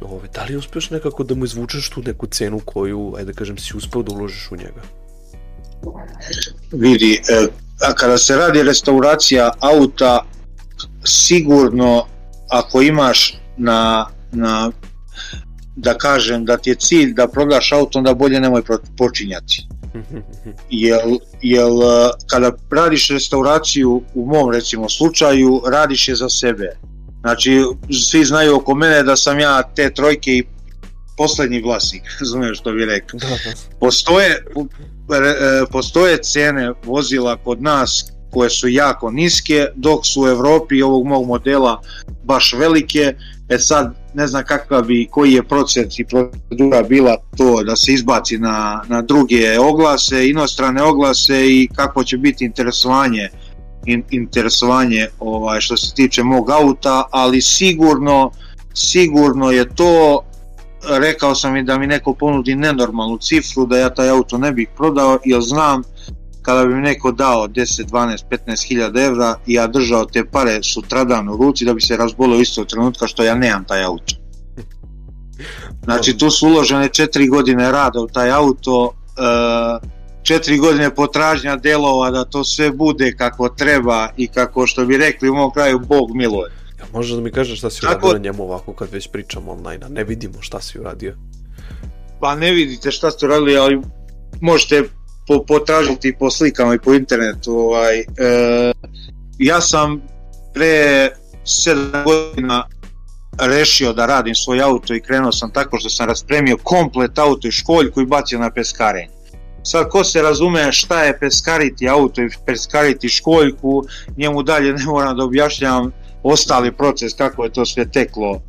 ovaj, da li uspeš nekako da mu izvučeš tu neku cenu koju, ajde da kažem, si uspeo da uložiš u njega? Vidi, e, a kada se radi restauracija auta, sigurno ako imaš na, na da kažem da ti je cilj da prodaš auto, onda bolje nemoj počinjati. Jel, jel kada radiš restauraciju u mom recimo slučaju, radiš je za sebe. Znači, svi znaju oko mene da sam ja te trojke i poslednji vlasnik, razumiješ što bih rekao. Da, da. Postoje, e, postoje cene vozila kod nas koje su jako niske, dok su u Evropi ovog mog modela baš velike. E sad, ne znam kakva bi, koji je procent i procedura bila to da se izbaci na, na druge oglase, inostrane oglase i kako će biti interesovanje in, interesovanje ovaj što se tiče mog auta, ali sigurno sigurno je to rekao sam i da mi neko ponudi nenormalnu cifru da ja taj auto ne bih prodao jer znam kada bi mi neko dao 10, 12, 15 hiljada evra i ja držao te pare sutradan u ruci da bi se razbolio istog trenutka što ja nemam taj auto. Znači tu su uložene četiri godine rada u taj auto, e, četiri godine potražnja delova da to sve bude kako treba i kako što bi rekli u mom kraju Bog miluje. Ja, možeš da mi kažeš šta si uradio na njemu ovako kad već pričamo online, a ne vidimo šta si uradio? Pa ne vidite šta ste uradili, ali možete po, potražiti po slikama i po internetu. Ovaj, e, ja sam pre 7 godina rešio da radim svoj auto i krenuo sam tako što sam raspremio komplet auto i školjku i bacio na peskarenje. sad ko se razume šta je peskariti auto i peskariti školjku, njemu dalje ne moram da objašnjavam ostali proces, kako je to sve teklo,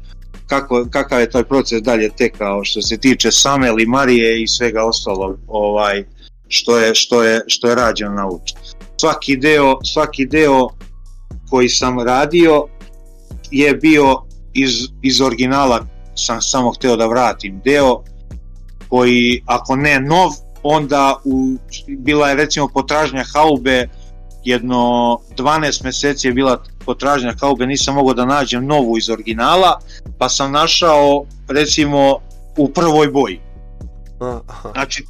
kako, kakav je taj proces dalje tekao što se tiče same limarije i svega ostalog ovaj, što, je, što, je, što je rađeno na auto. Svaki deo, svaki deo koji sam radio je bio iz, iz originala sam samo hteo da vratim deo koji ako ne nov onda u, bila je recimo potražnja haube jedno 12 meseci je bila potražnja haube nisam mogao da nađem novu iz originala pa sam našao recimo u prvoj boji znači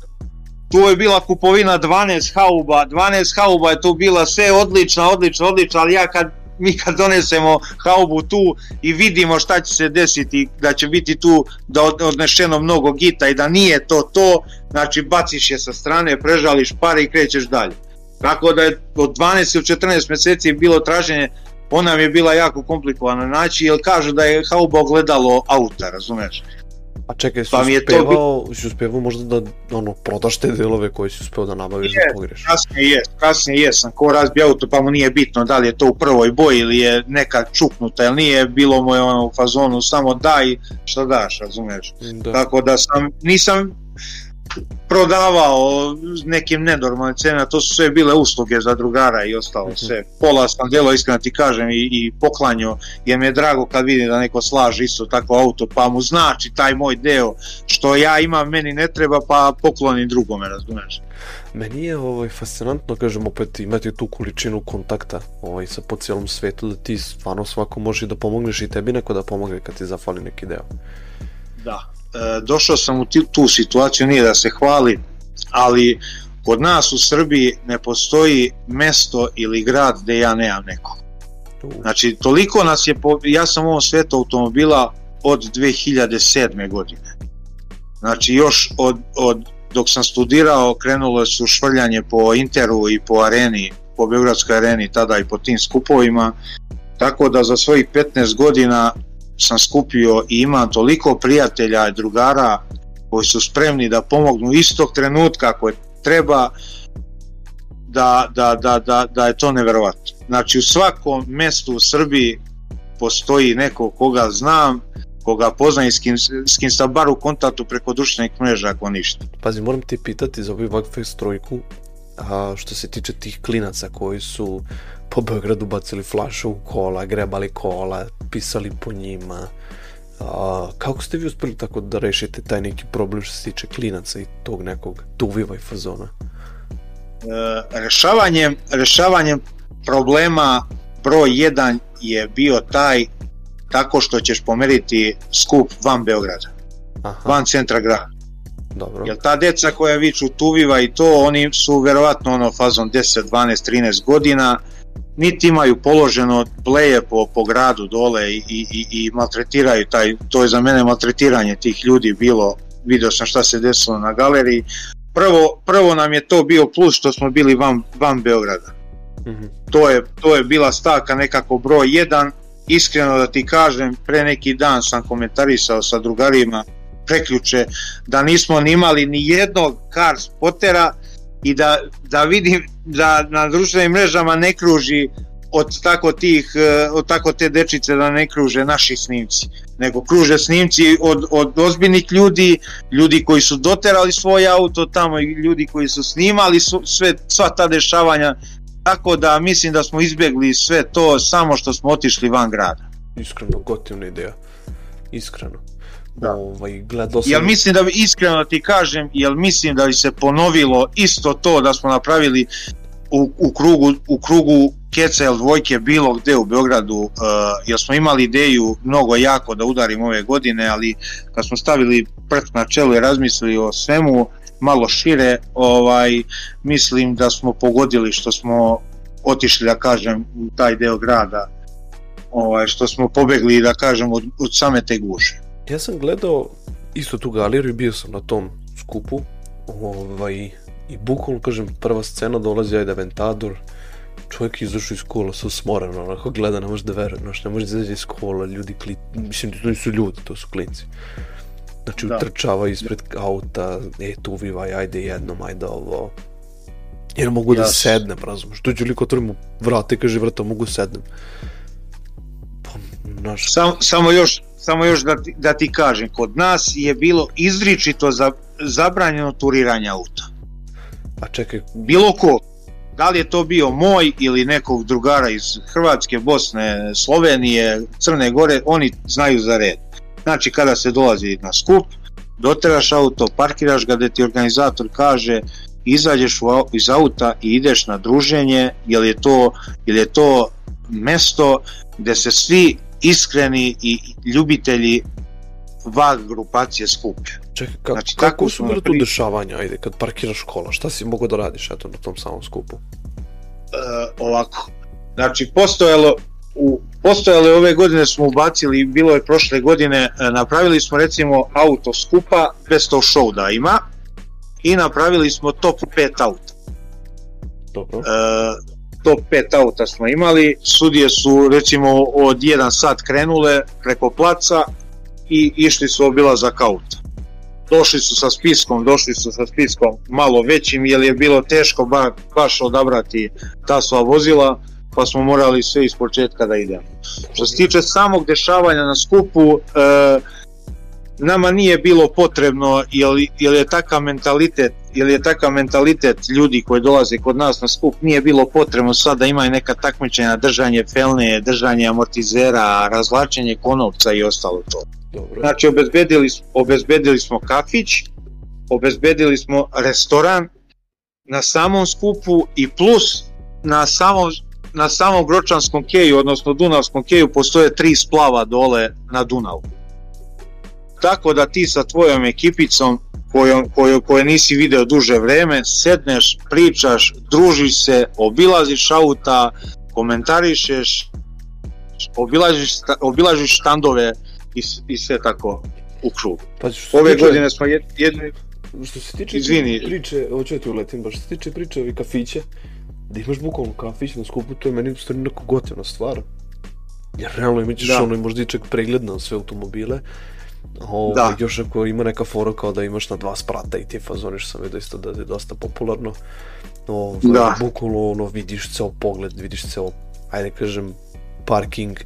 tu je bila kupovina 12 hauba 12 hauba je tu bila sve odlična odlična odlična ali ja kad mi kad donesemo haubu tu i vidimo šta će se desiti, da će biti tu da odnešeno mnogo gita i da nije to to, znači baciš je sa strane, prežališ pare i krećeš dalje. Tako da je od 12 ili 14 meseci bilo traženje, ona mi je bila jako komplikovana naći, jer kažu da je hauba ogledalo auta, razumeš? A čekaj, si pa uspevao, bi... si uspevao možda da ono, prodaš te delove koje si uspeo da nabaviš da pogreš? Kasnije je, kasnije jesam, ko razbija auto pa mu nije bitno da li je to u prvoj boji ili je neka čuknuta ili nije, bilo mu je ono u fazonu samo daj što daš, razumeš? Da. Tako da sam, nisam prodavao nekim nenormalnim cenama, to su sve bile usluge za drugara i ostalo -hmm. sve. Pola sam delo, iskreno ti kažem, i, i poklanjo, jer mi je drago kad vidim da neko slaže isto tako auto, pa mu znači taj moj deo, što ja imam, meni ne treba, pa poklonim drugome, razumeš. Meni je ovaj, fascinantno, kažem, opet imati tu količinu kontakta ovaj, sa po cijelom svetu, da ti stvarno svako može da pomogneš i tebi neko da pomogne kad ti zafali neki deo. Da, došao sam u tu situaciju, nije da se hvali, ali kod nas u Srbiji ne postoji mesto ili grad gde ja nemam nekog. Znači, toliko nas je, po, ja sam u ovom svetu automobila od 2007. godine. Znači, još od, od dok sam studirao, krenulo su švrljanje po Interu i po areni, po Beogradskoj areni, tada i po tim skupovima, tako da za svojih 15 godina sam skupio i imam toliko prijatelja i drugara koji su spremni da pomognu istog trenutka ako treba da, da, da, da, da je to neverovatno. Znači u svakom mestu u Srbiji postoji neko koga znam, koga poznam i s kim, s kim sam bar u kontaktu preko društvenih mreža ako ništa. Pazi, moram ti pitati za ovaj Vagfest trojku, a, što se tiče tih klinaca koji su po Beogradu bacili flašu u kola, grebali kola, pisali po njima. A, kako ste vi uspeli tako da rešite taj neki problem što se tiče klinaca i tog nekog duviva i fazona? E, rešavanjem, rešavanjem problema broj 1 je bio taj tako što ćeš pomeriti skup van Beograda, Aha. van centra grada. Dobro. Jer ta deca koja viču tuviva i to, oni su verovatno ono fazom 10, 12, 13 godina, niti imaju položeno pleje po, po gradu dole i, i, i maltretiraju taj, to je za mene maltretiranje tih ljudi bilo, video sam šta se desilo na galeriji. Prvo, prvo nam je to bio plus što smo bili van, van Beograda. Mm -hmm. to, je, to je bila stavka nekako broj 1, iskreno da ti kažem, pre neki dan sam komentarisao sa drugarima preključe da nismo ni imali ni jednog kar spotera i da, da vidim da na društvenim mrežama ne kruži od tako tih e, od tako te dečice da ne kruže naši snimci nego kruže snimci od, od ozbiljnih ljudi ljudi koji su doterali svoj auto tamo i ljudi koji su snimali su, sve, sva ta dešavanja tako da mislim da smo izbjegli sve to samo što smo otišli van grada. Iskreno gotivna ideja. Iskreno Da. Ovaj, gledao sam... Jel mislim da bi, iskreno da ti kažem, jel mislim da bi se ponovilo isto to da smo napravili u, u krugu, u krugu KCL dvojke bilo gde u Beogradu, uh, jer smo imali ideju mnogo jako da udarimo ove godine, ali kad smo stavili prst na čelo i razmislili o svemu malo šire, ovaj mislim da smo pogodili što smo otišli da kažem u taj deo grada ovaj što smo pobegli da kažem od, od same te guže ja sam gledao isto tu galeriju, bio sam na tom skupu, ovaj, i bukvalno, kažem, prva scena dolazi ajde Aventador, čovjek izašao iz kola, sa smoren, onako gleda, ne može da veruje, znaš, ne može da izađe iz kola, ljudi, kli, mislim, to nisu ljudi, to su klinci. Znači Da. utrčava ispred auta, e tu vivaj, ajde jednom, ajde ovo. Jer mogu da Jasno. sednem, razumiješ? Dođe liko otvori mu vrate, kaže vrata, mogu sednem. Pa, naš, Sam, samo još, samo još da, ti, da ti kažem, kod nas je bilo izričito za, zabranjeno turiranje auta. a čekaj, Bilo ko, da li je to bio moj ili nekog drugara iz Hrvatske, Bosne, Slovenije, Crne Gore, oni znaju za red. Znači kada se dolazi na skup, doteraš auto, parkiraš ga gde ti organizator kaže izađeš u, iz auta i ideš na druženje, jer je to, jer je to mesto gde se svi iskreni i ljubitelji VAG grupacije skupe. čekaj, ka, Znači, kako tako su bile tu dešavanja, ajde, kad parkiraš kola, šta si mogao da radiš, eto, na tom samom skupu? e, ovako. Znači, postojalo u postojale ove godine smo ubacili, bilo je prošle godine, e, napravili smo recimo auto skupa, 200 show da ima i napravili smo top 5 auta. Dobro. E, top 5 auta smo imali, sudije su recimo od 1 sat krenule preko placa i išli su obilazak auta. Došli su sa spiskom, došli su sa spiskom malo većim jer je bilo teško ba, baš odabrati ta sva vozila pa smo morali sve iz početka da idemo. Što se tiče samog dešavanja na skupu, e, nama nije bilo potrebno jer, jer je takav mentalitet jer je takav mentalitet ljudi koji dolaze kod nas na skup nije bilo potrebno sad da imaju neka takmičenja držanje felne, držanje amortizera, razvlačenje konovca i ostalo to. Dobro. Znači obezbedili, obezbedili smo kafić, obezbedili smo restoran na samom skupu i plus na samom na samom Gročanskom keju, odnosno Dunavskom keju, postoje tri splava dole na Dunavu. Tako da ti sa tvojom ekipicom kojom, koju, koje nisi video duže vreme, sedneš, pričaš, družiš se, obilaziš auta, komentarišeš, obilaziš, obilaziš štandove i, i sve tako u krug. Pazi, što Ove tiče- godine smo jed, jedni, Što se tiče Izvini. priče, hoću da ti uletim, baš što se tiče priče ovih kafića, da imaš bukvalno kafić na skupu, to je meni u stvari neko gotivna stvar. Jer realno imaćeš Da. ono i možda i čak pregled na sve automobile. Ovo, Da. Još ako ima neka fora kao da imaš na dva sprata i ti fazoni što sam vidio isto da je dosta popularno. Ovo, Da. Bukvalno ono, vidiš ceo pogled, vidiš ceo, ajde kažem, parking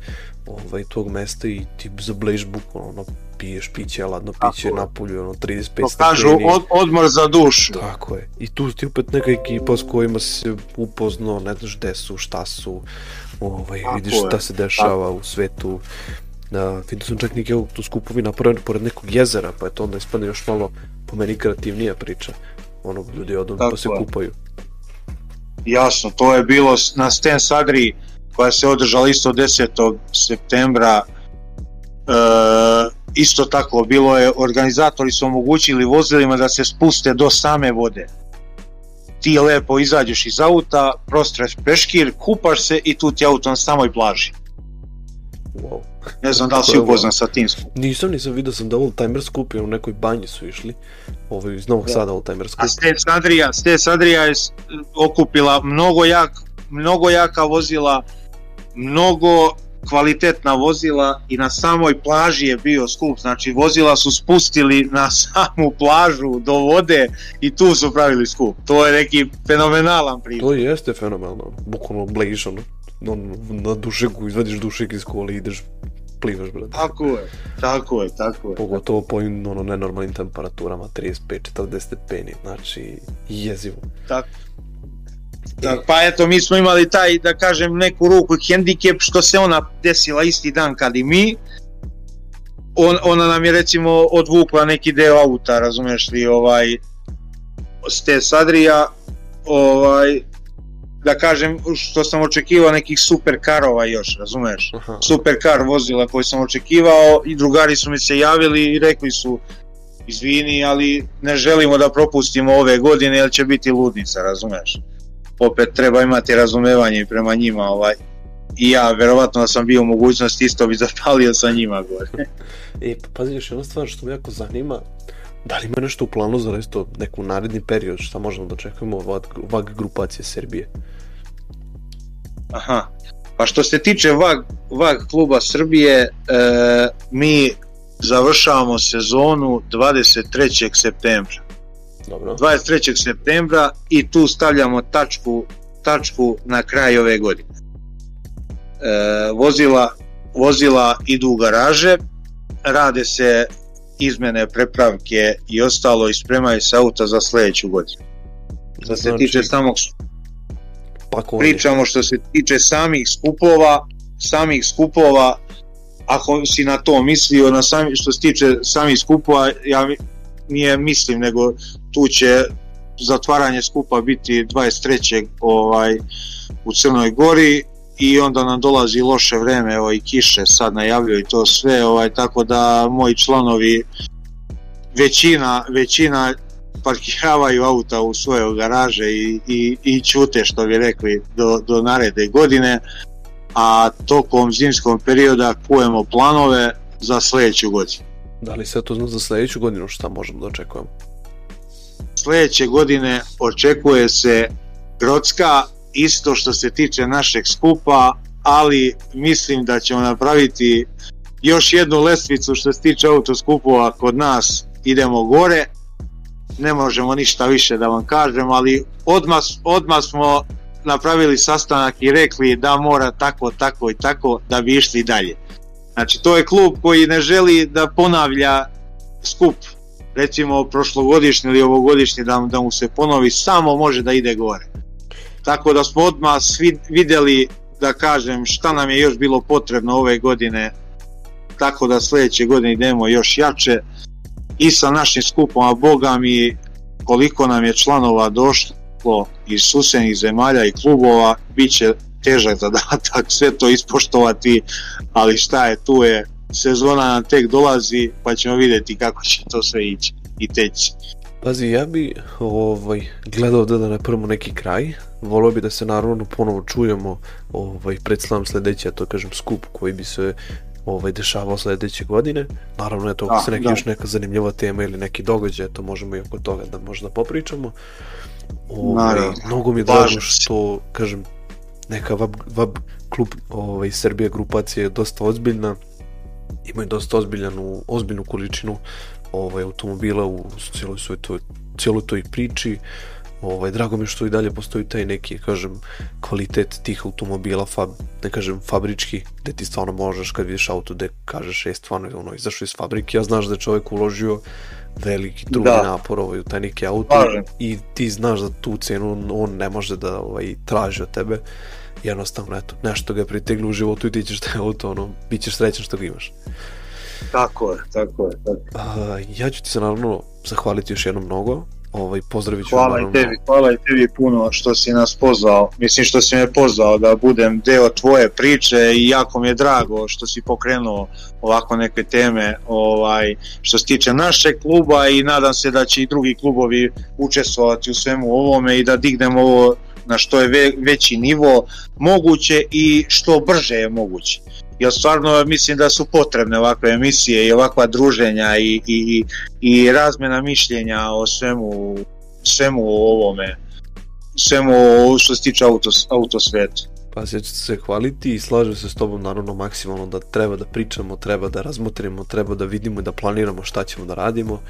ovaj, tog mesta i ti zablejiš bukvalno, ono, piješ piće, ladno piće, Tako napolju, ono, 35 to kažu od, odmor za dušu. Tako je. I tu ti opet neka ekipa s kojima se upoznao, ne znaš gde su, šta su, ovaj, Tako vidiš je. šta se dešava u svetu. Vidio sam čak neki tu skupovi napravljeni pored nekog jezera, pa je to onda ispadne još malo po meni kreativnija priča. Ono, ljudi odu pa se je. kupaju. Jasno, to je bilo na Sten Sagri koja se održala isto 10. septembra. E, isto tako, bilo je, organizatori su omogućili vozilima da se spuste do same vode. Ti lepo izađeš iz auta, prostreš peškir, kupaš se i tu ti auto na samoj plaži. Wow. Ne znam da li si upoznan sa tim skupom. Nisam, nisam vidio sam da Oldtimer skupio, u nekoj banji su išli. Ovaj, iz Novog Da. Sada Oldtimer A skup. Stes Adria, Stes Adria je okupila mnogo, jak, mnogo jaka vozila, mnogo kvalitetna vozila i na samoj plaži je bio skup, znači vozila su spustili na samu plažu do vode i tu su pravili skup. To je neki fenomenalan primjer. To jeste fenomenalno, bukvalno blejiš ono, na dušeku, izvadiš dušek iz kola i ideš, plivaš, brate. Tako je, tako je, tako je. Pogotovo po ono, nenormalnim temperaturama, 35-40 stepeni, znači jezivo. Da, pa eto, mi smo imali taj, da kažem, neku ruku hendikep što se ona desila isti dan kad i mi. On, ona nam je recimo odvukla neki deo auta, razumeš li, ovaj, s te Sadrija, ovaj, da kažem, što sam očekivao nekih super karova još, razumeš? Super kar vozila koje sam očekivao i drugari su mi se javili i rekli su izvini, ali ne želimo da propustimo ove godine jer će biti ludnica, razumeš? Opet treba imati razumevanje prema njima, ovaj. I ja, verovatno da sam bio u mogućnosti, isto bi zapalio sa njima gore. E, pa pazi još jedna stvar što me jako zanima, da li ima nešto u planu za isto neku naredni period, šta možemo da očekujemo od VAG grupacije Srbije? Aha. Pa što se tiče VAG, VAG kluba Srbije, e, mi završavamo sezonu 23. septembra. Dobro. 23. septembra i tu stavljamo tačku, tačku na kraj ove godine. E, vozila, vozila idu u garaže, rade se izmene, prepravke i ostalo i spremaju se auta za sledeću godinu. Što se Znači, tiče samog pakovanje. pričamo što se tiče samih skupova, samih skupova, ako si na to mislio, na sami, što se tiče samih skupova, ja nije mislim, nego tu će zatvaranje skupa biti 23. ovaj u Crnoj Gori i onda nam dolazi loše vreme, evo i kiše sad najavljuju i to sve, ovaj tako da moji članovi većina većina parkiravaju auta u svoje garaže i, i, i ćute što bi rekli do, do naredne godine a tokom zimskog perioda kujemo planove za sledeću godinu. Da li se to zna za sledeću godinu šta možemo da očekujemo? Sledeće godine očekuje se Grocka isto što se tiče našeg skupa, ali mislim da ćemo napraviti još jednu lestvicu što se tiče autoskupova kod nas. Idemo gore. Ne možemo ništa više da vam kažem ali odmah, odmah smo napravili sastanak i rekli da mora tako, tako i tako da bi išli dalje. Znači to je klub koji ne želi da ponavlja skup recimo prošlogodišnji ili ovogodišnji da, da mu se ponovi samo može da ide gore tako da smo odmah svi videli da kažem šta nam je još bilo potrebno ove godine tako da sledeće godine idemo još jače i sa našim skupom, a boga mi koliko nam je članova došlo iz susednih zemalja i klubova, bit će težak zadatak sve to ispoštovati, ali šta je, tu je, sezona nam tek dolazi, pa ćemo videti kako će to sve ići i teći. Pazi, ja bi ovaj, gledao da da napravimo neki kraj. Volio bi da se naravno ponovo čujemo ovaj, pred slam sledeće, a to kažem skup koji bi se ovaj, dešavao sledeće godine. Naravno, eto, ako Da, se neki da. još neka zanimljiva tema ili neki događaj, to možemo i oko toga da možda popričamo. Ovaj, Naravno. mnogo mi je drago što, kažem, neka vab, vab klub ovaj, Srbija grupacija je dosta ozbiljna, imaju dosta ozbiljanu, ozbiljnu količinu ovaj, automobila u cijeloj svoj toj, cijeloj toj priči. Ovaj, drago mi što i dalje postoji taj neki, kažem, kvalitet tih automobila, fab, ne kažem fabrički, gde ti stvarno možeš kad vidiš auto gde kažeš je stvarno ono izašao iz fabrike, a znaš da je čovjek uložio veliki trud Da. napor ovaj, u taj neki auto Slažem. i ti znaš da tu cenu on, ne može da ovaj, traži od tebe jednostavno eto, nešto ga je priteglo u životu i ti ćeš taj auto, ono, bit ćeš srećan što ga imaš. Tako je, tako je. Tako. A, ja ću ti se naravno zahvaliti još jednom mnogo. Ovaj, pozdravit ću Hvala i naravno, tebi, hvala i tebi puno što si nas pozvao. Mislim što si me pozvao da budem deo tvoje priče i jako mi je drago što si pokrenuo ovako neke teme ovaj što se tiče našeg kluba i nadam se da će i drugi klubovi učestvovati u svemu ovome i da dignemo ovo na što je ve, veći nivo moguće i što brže je moguće. Jer stvarno mislim da su potrebne ovakve emisije i ovakva druženja i, i, i razmena mišljenja o svemu svemu ovome svemu što se tiče auto, autosvetu. Pa ja ću se hvaliti i slažem se s tobom naravno maksimalno da treba da pričamo, treba da razmotrimo, treba da vidimo i da planiramo šta ćemo da radimo.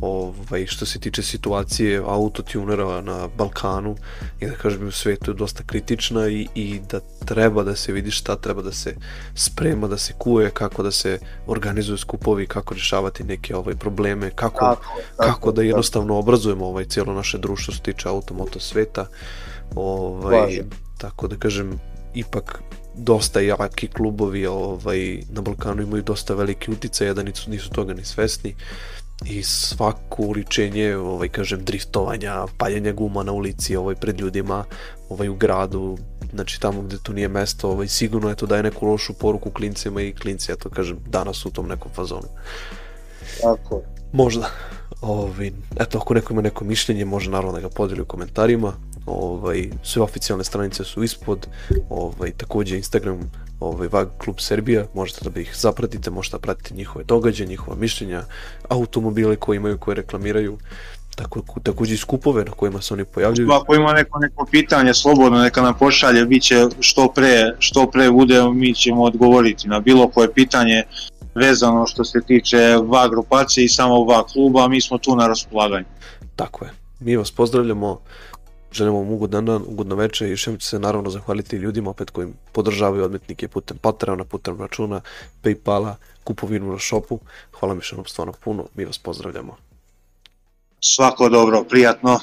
Ovaj, što se tiče situacije autotunera na Balkanu i da kažem u svetu je dosta kritična i, i da treba da se vidi šta treba da se sprema, da se kuje, kako da se organizuju skupovi, kako rješavati neke ovaj probleme, kako Tako, kako da jednostavno obrazujemo ovaj cijelo naše društvo što se tiče automoto sveta. Ovaj, Važno. tako da kažem, ipak dosta jaki klubovi ovaj, na Balkanu imaju dosta veliki uticaj, a da nisu, nisu toga ni svesni i svako uličenje, ovaj, kažem, driftovanja, paljenja guma na ulici, ovaj, pred ljudima, ovaj, u gradu, znači tamo gde tu nije mesto, ovaj, sigurno je to daje neku lošu poruku klincima i klinci, ja to kažem, danas u tom nekom fazonu. tako. Možda. Ovaj, eto, ako neko ima neko mišljenje, može naravno da ga podeli u komentarima. Ovaj, sve oficijalne stranice su ispod. Ovaj, takođe Instagram ovaj, VAG Klub Serbija, možete da ih zapratite, možete da pratite njihove događaje, njihova mišljenja, automobile koje imaju, koje reklamiraju, tako, takođe i skupove na kojima se oni pojavljuju. Ako ima neko, neko pitanje, slobodno neka nam pošalje, bit će što pre, što pre bude, mi ćemo odgovoriti na bilo koje pitanje vezano što se tiče VA grupacije i samo VA kluba, mi smo tu na raspolaganju. Tako je. Mi vas pozdravljamo, želimo vam ugodan dan, ugodno veče i ću se naravno zahvaliti ljudima opet koji podržavaju odmetnike putem Patreona, putem računa, Paypala, kupovinu na šopu. Hvala mi što nam stvarno puno, mi vas pozdravljamo. Svako dobro, prijatno.